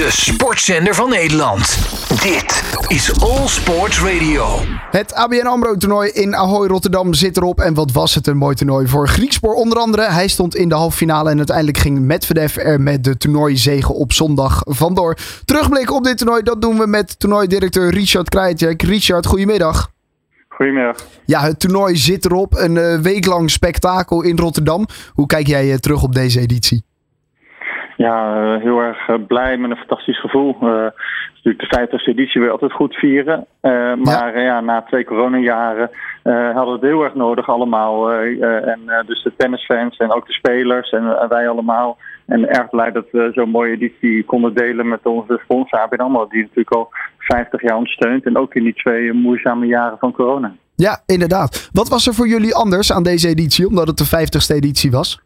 de sportzender van Nederland. Dit is All Sports Radio. Het ABN AMRO toernooi in Ahoy Rotterdam zit erop. En wat was het een mooi toernooi voor Griekspoor onder andere. Hij stond in de halve finale en uiteindelijk ging Medvedev er met de toernooizegen op zondag vandoor. Terugblik op dit toernooi, dat doen we met toernooidirecteur Richard Krajicek. Richard, goedemiddag. Goedemiddag. Ja, het toernooi zit erop. Een uh, weeklang spektakel in Rotterdam. Hoe kijk jij uh, terug op deze editie? Ja, uh, heel erg blij met een fantastisch gevoel. natuurlijk de 50ste editie weer altijd goed vieren. maar ja. ja. na twee coronajaren hadden we het heel erg nodig allemaal. en dus de tennisfans en ook de spelers en wij allemaal. En erg blij dat we zo'n mooie editie konden delen met onze sponsor ABN AMRO. Die natuurlijk al 50 jaar ondersteunt. En ook in die twee moeizame jaren van corona. Ja, inderdaad. Wat was er voor jullie anders aan deze editie, omdat het de 50ste editie was?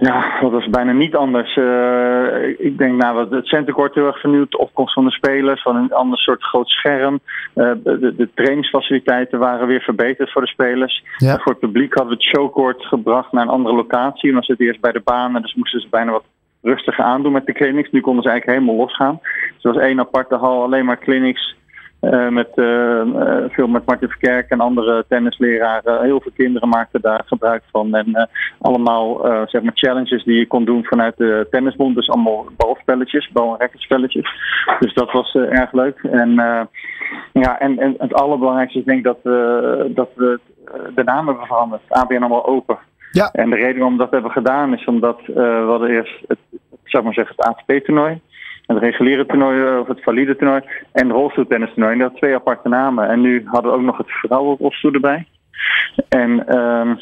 Ja, dat was bijna niet anders. Uh, ik denk, nou, het centercourt heel erg vernieuwd. De opkomst van de spelers, van een ander soort groot scherm. Uh, de, de, trainingsfaciliteiten waren weer verbeterd voor de spelers. Ja. voor het publiek hadden we het showcourt gebracht naar een andere locatie. En dan zit eerst bij de banen, dus moesten ze bijna wat rustiger aandoen met de clinics. Nu konden ze eigenlijk helemaal losgaan. Dus er was één aparte hal, alleen maar clinics. Uh, met, uh, veel met Martin Verkerk en andere tennisleraren. Heel veel kinderen maakten daar gebruik van. En allemaal zeg maar challenges die je kon doen vanuit de tennisbond. Dus allemaal balspelletjes, bal- en. Dus dat was erg leuk. En, ja, en, en het allerbelangrijkste is denk ik dat, dat we de naam hebben veranderd. ABN allemaal open. Ja. En de reden waarom we dat hebben gedaan is omdat we hadden eerst het, zou maar zeggen, het ATP-toernooi het reguliere toernooi eh, of het valide toernooi en rolstoeltennis toernooi. En dat twee aparte namen. En nu hadden we ook nog het vrouwenrolstoel erbij. En, um,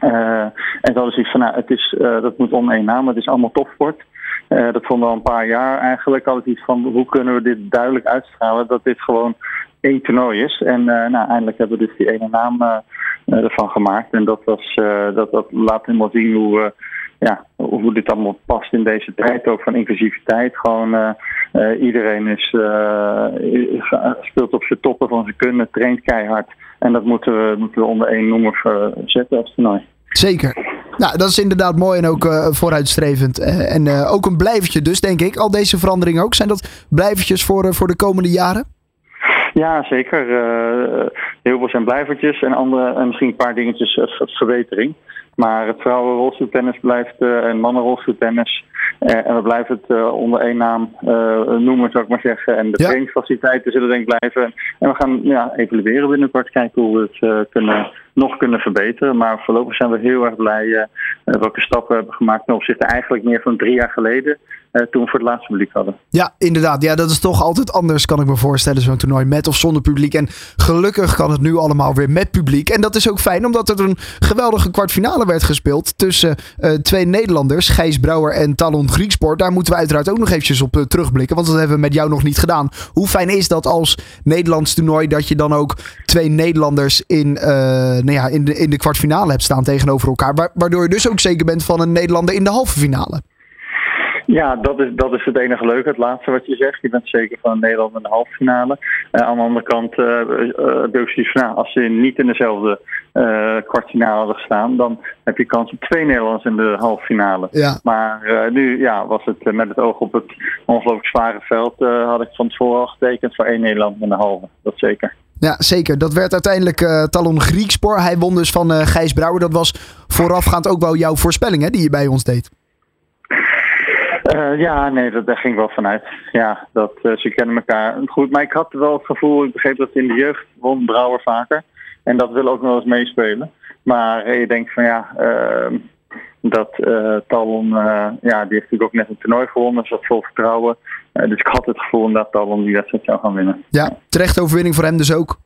uh, en dat is iets van, nou, het is, uh, dat moet om één naam, het is allemaal topsport. Uh, dat vonden we al een paar jaar eigenlijk altijd iets van hoe kunnen we dit duidelijk uitstralen dat dit gewoon één toernooi is. En nou, eindelijk hebben we dus die ene naam ervan gemaakt. En dat, was, dat, dat laat helemaal zien hoe ja, hoe dit allemaal past in deze tijd ook van inclusiviteit. Gewoon uh, uh, iedereen is, uh, speelt op zijn toppen van zijn kunnen, traint keihard. En dat moeten we, moeten we onder één noemer zetten als toernooi. Zeker. Nou, dat is inderdaad mooi en ook vooruitstrevend. en ook een blijvertje dus, denk ik. Al deze veranderingen ook. Zijn dat blijvertjes voor, voor de komende jaren? Ja, zeker. heel veel zijn blijvertjes en, andere, en misschien een paar dingetjes verbetering. Maar het vrouwenrolstoeltennis blijft uh, en mannenrolstoeltennis. Uh, en we blijven het uh, onder één naam noemen, zou ik maar zeggen. En de ja. trainingsfaciliteiten zullen denk ik blijven. En we gaan ja, evalueren binnenkort, kijken hoe we het kunnen, nog kunnen verbeteren. Maar voorlopig zijn we heel erg blij welke stappen we hebben gemaakt ten opzichte eigenlijk meer van drie jaar geleden. toen we voor het laatste publiek hadden. Ja, inderdaad. Ja, dat is toch altijd anders, kan ik me voorstellen, zo'n toernooi met of zonder publiek. En gelukkig kan het nu allemaal weer met publiek. En dat is ook fijn, omdat er een geweldige kwartfinale werd gespeeld tussen uh, twee Nederlanders, Gijs Brouwer en Talon Griekspoort. Daar moeten we uiteraard ook nog eventjes op uh, terugblikken, want dat hebben we met jou nog niet gedaan. Hoe fijn is dat als Nederlands toernooi dat je dan ook twee Nederlanders in, uh, nou ja, in, de, in de kwartfinale hebt staan tegenover elkaar, waardoor je dus ook zeker bent van een Nederlander in de halve finale? Ja, dat is, dat is het enige leuke, het laatste wat je zegt. Je bent zeker van Nederland in de halve finale. Uh, aan de andere kant, uh, uh, nou, als ze niet in dezelfde uh, kwartfinale hadden gestaan, dan heb je kans op twee Nederlanders in de halve finale. Ja. Maar nu ja, was het met het oog op het ongelooflijk zware veld, had ik van tevoren al getekend voor één Nederland in de halve. Dat zeker. Ja, zeker. Dat werd uiteindelijk uh, Talon Griekspoor. Hij won dus van Gijs Brouwer. Dat was voorafgaand ook wel jouw voorspelling hè, die je bij ons deed. Uh, ja, nee, dat, daar ging ik wel vanuit. Ja, dat, uh, ze kennen elkaar goed. Maar ik had wel het gevoel, ik begreep dat in de jeugd won Brouwer vaker. En dat wil ook nog eens meespelen. Maar je denkt van ja, uh, dat Talon, ja, die heeft natuurlijk ook net een toernooi gewonnen. Dus dat vol vertrouwen. dus ik had het gevoel dat Talon die wedstrijd zou gaan winnen. Ja, terecht overwinning voor hem dus ook.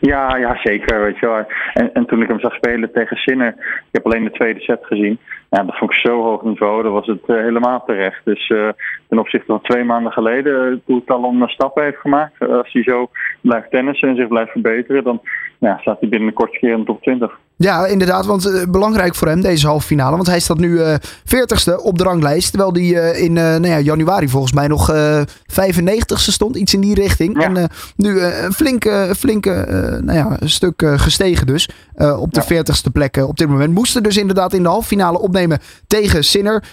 Ja, ja, zeker. Weet je wel. En, en toen ik hem zag spelen tegen Sinner, ik heb alleen de tweede set gezien. Ja, dat vond ik zo hoog niveau, dat was het uh, helemaal terecht. Dus uh, ten opzichte van twee maanden geleden, uh, hoe Talon een stappen heeft gemaakt. als hij zo blijft tennissen en zich blijft verbeteren, dan ja, staat hij binnen een korte keer in de top 20. Ja, inderdaad. Want belangrijk voor hem deze halve finale. Want hij staat nu uh, 40ste op de ranglijst. Terwijl hij in nou ja, januari volgens mij nog 95ste stond. Iets in die richting. Ja. En nu een flinke, flinke nou ja, stuk gestegen dus. op de. 40ste plek op dit moment. Moesten dus inderdaad in de halve finale opnemen tegen Sinner.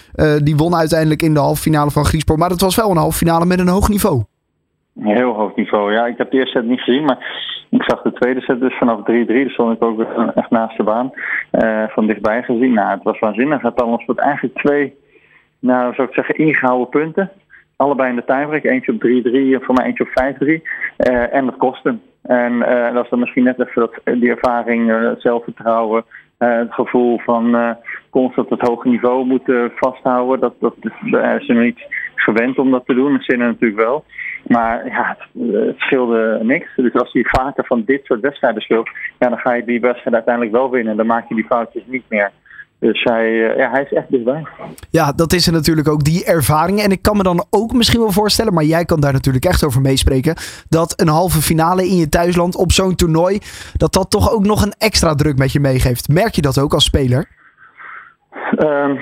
die won uiteindelijk in de halve finale van Griekspoor. Maar het was wel een halve finale met een hoog niveau. Heel hoog niveau. Ja, ik heb de eerste set niet gezien, maar ik zag de tweede set dus vanaf 3-3. Dus stond ik ook echt naast de baan. eh, van dichtbij gezien. Nou, het was waanzinnig. Het had ons eigenlijk twee, nou zou ik zeggen, ingehouden punten. Allebei in de tiebreak. Eentje op 3-3 en voor mij eentje op 5-3. Eh, en dat kost hem. En eh, dat is dan misschien net even dat, die ervaring, het zelfvertrouwen. het gevoel van constant het hoge niveau moeten vasthouden. Dat, dat, is nog niet gewend om dat te doen. En Sinner natuurlijk wel. Maar ja, het, het scheelde niks. Dus als hij vaker van dit soort wedstrijden speelt, ja, dan ga je die wedstrijd uiteindelijk wel winnen. Dan maak je die foutjes niet meer. Dus hij, eh, ja, hij is echt dichtbij. Ja, dat is er natuurlijk ook, die ervaring. En ik kan me dan ook misschien wel voorstellen, maar jij kan daar natuurlijk echt over meespreken. Dat een halve finale in je thuisland op zo'n toernooi, dat dat toch ook nog een extra druk met je meegeeft. Merk je dat ook als speler? Ehm,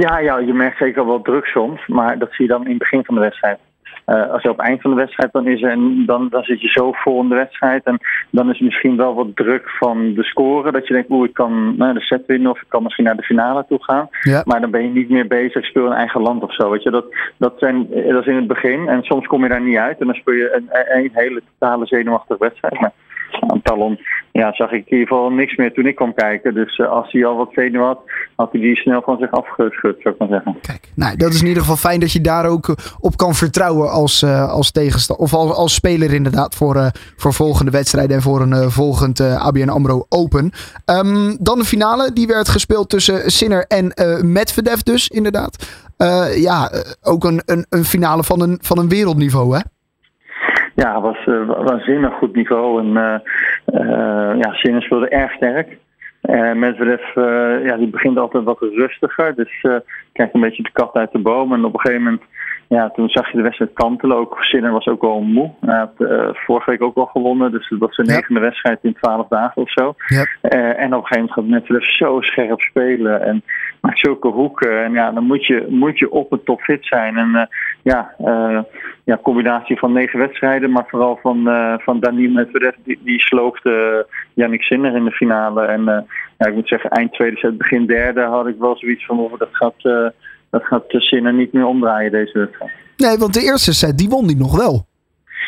ja, ja, je merkt zeker wel druk soms, maar dat zie je dan in het begin van de wedstrijd. Eh, als je op het eind van de wedstrijd dan is en dan, dan zit je zo vol in de wedstrijd. En dan is misschien wel wat druk van de score. Dat je denkt, oeh, ik kan nou, de set winnen of ik kan misschien naar de finale toe gaan. Ja. Maar dan ben je niet meer bezig, speel in eigen land of zo. Weet je? Dat, dat, zijn, dat is in het begin. En soms kom je daar niet uit. En dan speel je een, een hele totale zenuwachtige wedstrijd. Maar Talon ja, zag ik in ieder geval niks meer toen ik kwam kijken. Dus uh, als hij al wat zenuw had, had hij die snel van zich afgeschud, zou ik maar zeggen. Kijk, nou, dat is in ieder geval fijn dat je daar ook op kan vertrouwen als, uh, als tegenstander. Of als, als speler inderdaad voor, voor volgende wedstrijden en voor een volgend ABN AMRO Open. Um, dan de finale, die werd gespeeld tussen Sinner en Medvedev dus inderdaad. ja, ook een, een, een finale van een, van een wereldniveau hè? Ja, was uh, waanzinnig goed niveau. En uh, uh, ja, Sinner speelde erg sterk. Uh, Medvedev, ja, die begint altijd wat rustiger. Dus krijgt een beetje de kat uit de boom. En op een gegeven moment, ja, toen zag je de wedstrijd kantelen. Ook Sinner was ook wel moe. Hij had vorige week ook al gewonnen. Dus dat was zijn Ja. negende wedstrijd in twaalf dagen of zo. Ja. en op een gegeven moment gaat Medvedev zo scherp spelen. En maakt zulke hoeken. En ja, dan moet je, moet je op het topfit zijn. En ja, ja, combinatie van negen wedstrijden, maar vooral van, van Daniel Medvedev, die, die sloofde uh, Yannick Sinner in de finale. En ja, ik moet zeggen, eind tweede set, begin derde had ik wel zoiets van, oh, dat gaat, dat gaat Sinner niet meer omdraaien deze wedstrijd. Nee, want de eerste set, die won die nog wel.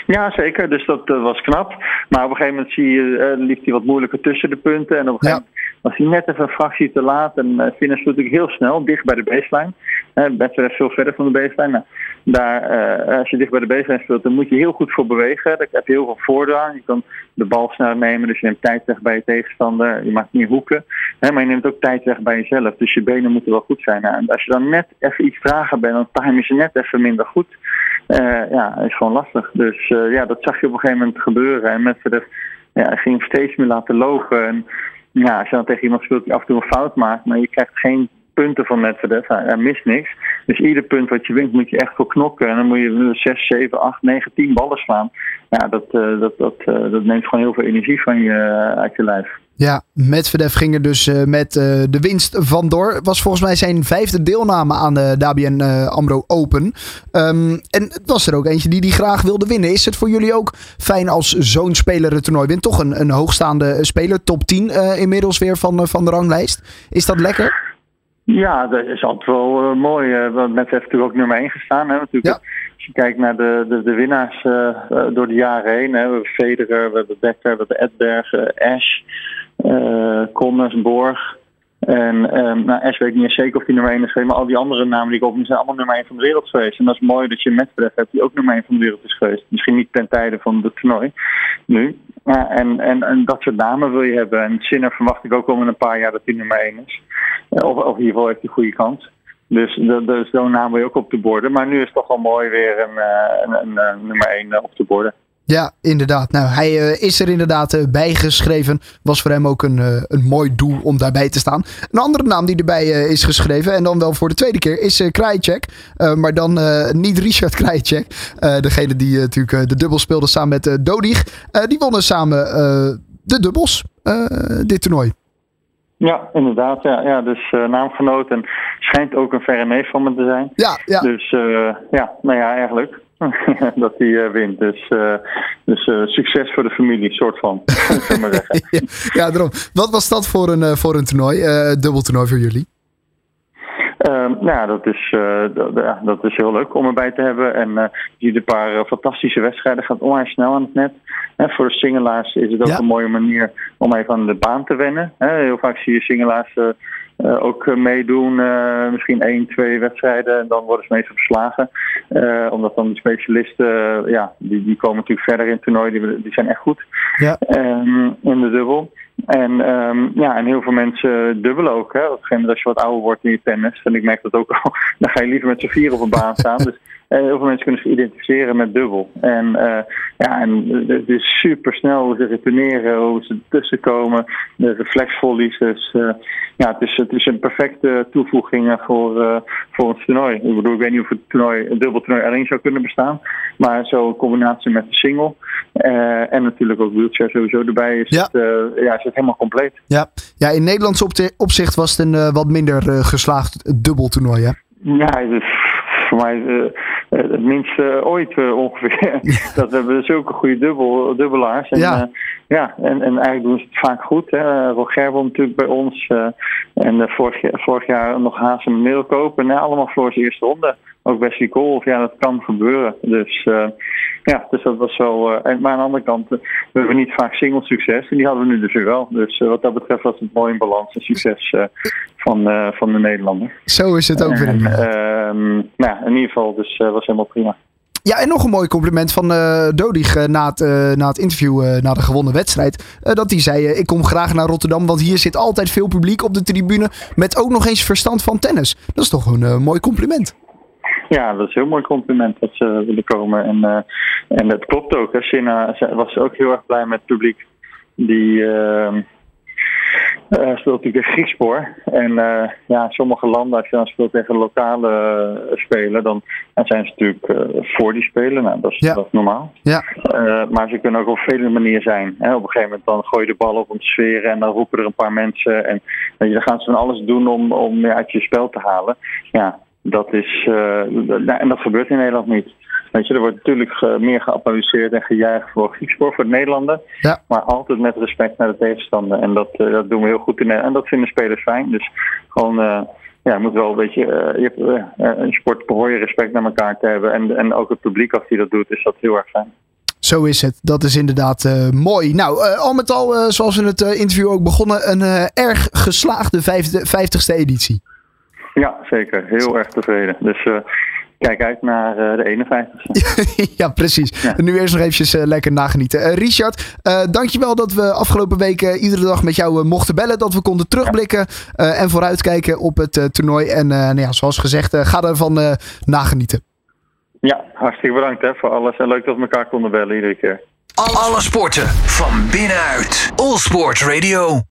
Ja, zeker. Dus dat was knap. Maar op een gegeven moment zie je, liep hij wat moeilijker tussen de punten. En op een gegeven moment was hij net even een fractie te laat. En uh, speelt natuurlijk heel snel, dicht bij de baseline. Uh, Medvedev veel verder van de baseline. Nou, daar, uh, als je dicht bij de baseline speelt, dan moet je heel goed voor bewegen. Daar heb je heel veel voordeel. Je kan de bal snel nemen, dus je neemt tijd weg bij je tegenstander. Je maakt niet hoeken. Hè, maar je neemt ook tijd weg bij jezelf. Dus je benen moeten wel goed zijn. Nou, en als je dan net even iets trager bent, dan time je ze net even minder goed. Uh, ja, is gewoon lastig. Dus uh, ja, dat zag je op een gegeven moment gebeuren. En Medvedev ja, ging steeds meer laten lopen. En ja, als je dan tegen iemand speelt die af en toe een fout maakt, maar je krijgt geen punten van Medvedev, hij, mist niks. Dus ieder punt wat je wint moet je echt voor knokken. En dan moet je 6, 7, 8, 9, 10 ballen slaan. Ja, dat, uh, dat, dat, uh, dat neemt gewoon heel veel energie van je uh, uit je lijf. Ja, Medvedev ging er dus met de winst vandoor. Was volgens mij zijn vijfde deelname aan de uh, AMRO Open. Um, en het was er ook eentje die die graag wilde winnen. Is het voor jullie ook fijn als zo'n speler het toernooi wint? Toch een, een hoogstaande speler, top 10 inmiddels weer van, van de ranglijst. Is dat lekker? Ja, dat is altijd wel uh, mooi. Uh, want Met heeft natuurlijk ook nummer 1 gestaan. Hè, natuurlijk. Ja. Als je kijkt naar de, de, de winnaars uh, door de jaren heen. Hè, we hebben Federer, we hebben Becker, we hebben Edberg, Ash, Connors, Borg. En um, nou, Ash weet ik niet eens zeker of die nummer 1 is geweest. Maar al die andere namen die ik opnoem zijn allemaal nummer 1 van de wereld geweest. En dat is mooi dat je Medvedev hebt die ook nummer 1 van de wereld is geweest. Misschien niet ten tijde van het toernooi nu. Ja, en, en, en dat soort namen wil je hebben. En Sinner verwacht ik ook al in een paar jaar dat hij nummer 1 is. Of, in ieder geval heeft hij goede kans. Dus, zo'n naam wil je ook op de borden. Maar nu is het toch wel mooi weer een, een, een, nummer 1 op de borden. Ja, inderdaad. Nou, hij uh, is er inderdaad uh, bijgeschreven. Was voor hem ook een, een mooi doel om daarbij te staan. Een andere naam die erbij is geschreven, en dan wel voor de tweede keer, is Krajicek. maar dan niet Richard Krajicek. degene die natuurlijk de dubbel speelde samen met Dodig. die wonnen samen de dubbels, dit toernooi. Ja, inderdaad. Ja, ja dus uh, naamgenoot en schijnt ook een verre neef van me te zijn. Ja, ja. Dus uh, ja, nou ja, eigenlijk. dat hij uh, wint. Dus, dus succes voor de familie, soort van. ja, daarom. Wat was dat voor een, voor een toernooi, dubbel toernooi voor jullie? Uh, nou, dat is, uh, dat, dat, is heel leuk om erbij te hebben. En je ziet een paar fantastische wedstrijden. Gaat onwijs snel aan het net. En voor de singelaars is het ook een mooie manier om even aan de baan te wennen. heel vaak zie je singelaars ook meedoen. misschien één, twee wedstrijden. En dan worden ze meestal verslagen. omdat dan de specialisten, ja, die, die komen natuurlijk verder in het toernooi. Die, die zijn echt goed. Ja. Ehm, in de dubbel. En, um, ja, en heel veel mensen dubbelen ook. Hè. Op een gegeven moment als je wat ouder wordt in je tennis. En ik merk dat ook al. Dan ga je liever met z'n vier op een baan staan. Dus heel veel mensen kunnen zich identificeren met dubbel. En uh, ja, en het is super snel hoe ze retourneren, hoe ze tussenkomen. De reflexvolleys. Dus uh, ja, het is, het is een perfecte toevoeging voor, voor het toernooi. Ik bedoel, ik weet niet of het toernooi, een dubbel toernooi alleen zou kunnen bestaan. Maar zo in combinatie met de single. en natuurlijk ook wheelchair sowieso erbij is, ja. het, ja, is het helemaal compleet. Ja, ja in Nederlands opzicht was het een wat minder geslaagd dubbeltoernooi, hè? Ja, het is voor mij het minste ooit ongeveer. dat we hebben zulke goede dubbel, dubbelaars. En, ja. ja, en, en eigenlijk doen ze het vaak goed. Hè. Roger won natuurlijk bij ons. En vorig, vorig jaar nog Haas en Middelkoop. En allemaal voor zijn eerste ronde. Ook Wesley Golf, ja, dat kan gebeuren. Dus ja, dus dat was wel. Uh, maar aan de andere kant, we hebben niet vaak single succes. En die hadden we nu dus weer wel. Dus wat dat betreft was het mooi in balans en succes van, van de Nederlander. Zo is het ook weer. Ehm, nou ja, in ieder geval, dus was helemaal prima. Ja, en nog een mooi compliment van uh, Dodig uh, na, het, uh, na het interview na de gewonnen wedstrijd. dat hij zei, ik kom graag naar Rotterdam, want hier zit altijd veel publiek op de tribune. Met ook nog eens verstand van tennis. Dat is toch een mooi compliment. Ja, dat is een heel mooi compliment dat ze willen komen. En, en dat klopt ook. Sina was ook heel erg blij met het publiek. Die uh, speelt natuurlijk een Griekspoor. En uh, ja, sommige landen, als je dan speelt tegen lokale uh, spelen, dan, dan, zijn ze natuurlijk voor die spelen. Nou, dat is, ja. dat is normaal. Ja. maar ze kunnen ook op vele manieren zijn. Hè. Op een gegeven moment dan gooi je de bal op om te sferen en dan roepen er een paar mensen. En dan gaan ze van alles doen om, om ja, uit je spel te halen. Ja, dat is. en dat gebeurt in Nederland niet. Weet je, er wordt natuurlijk uh, meer geapplaudiseerd en gejuicht voor Griekspoor, voor het Nederlander. Ja. Maar altijd met respect naar de tegenstander. En dat, uh, dat doen we heel goed in En dat vinden spelers fijn. Dus gewoon, uh, ja, je moet wel een beetje. je hebt, een sport behoor je respect naar elkaar te hebben. En, en ook het publiek, als die dat doet, is dat heel erg fijn. Zo is het. Dat is inderdaad uh, mooi. Nou, uh, al met al, uh, zoals in het interview ook begonnen, een erg geslaagde vijfde, vijftigste editie. Ja, zeker. Heel erg tevreden. Dus kijk uit naar uh, de 51ste. ja, precies. Ja. Nu eerst nog eventjes uh, lekker nagenieten. Uh, Richard, dankjewel dat we afgelopen weken iedere dag met jou mochten bellen. Dat we konden terugblikken en vooruitkijken op het toernooi. En nou ja, zoals gezegd, ga ervan nagenieten. Ja, hartstikke bedankt hè, voor alles. En leuk dat we elkaar konden bellen iedere keer. Alle sporten van binnenuit. All Sport Radio.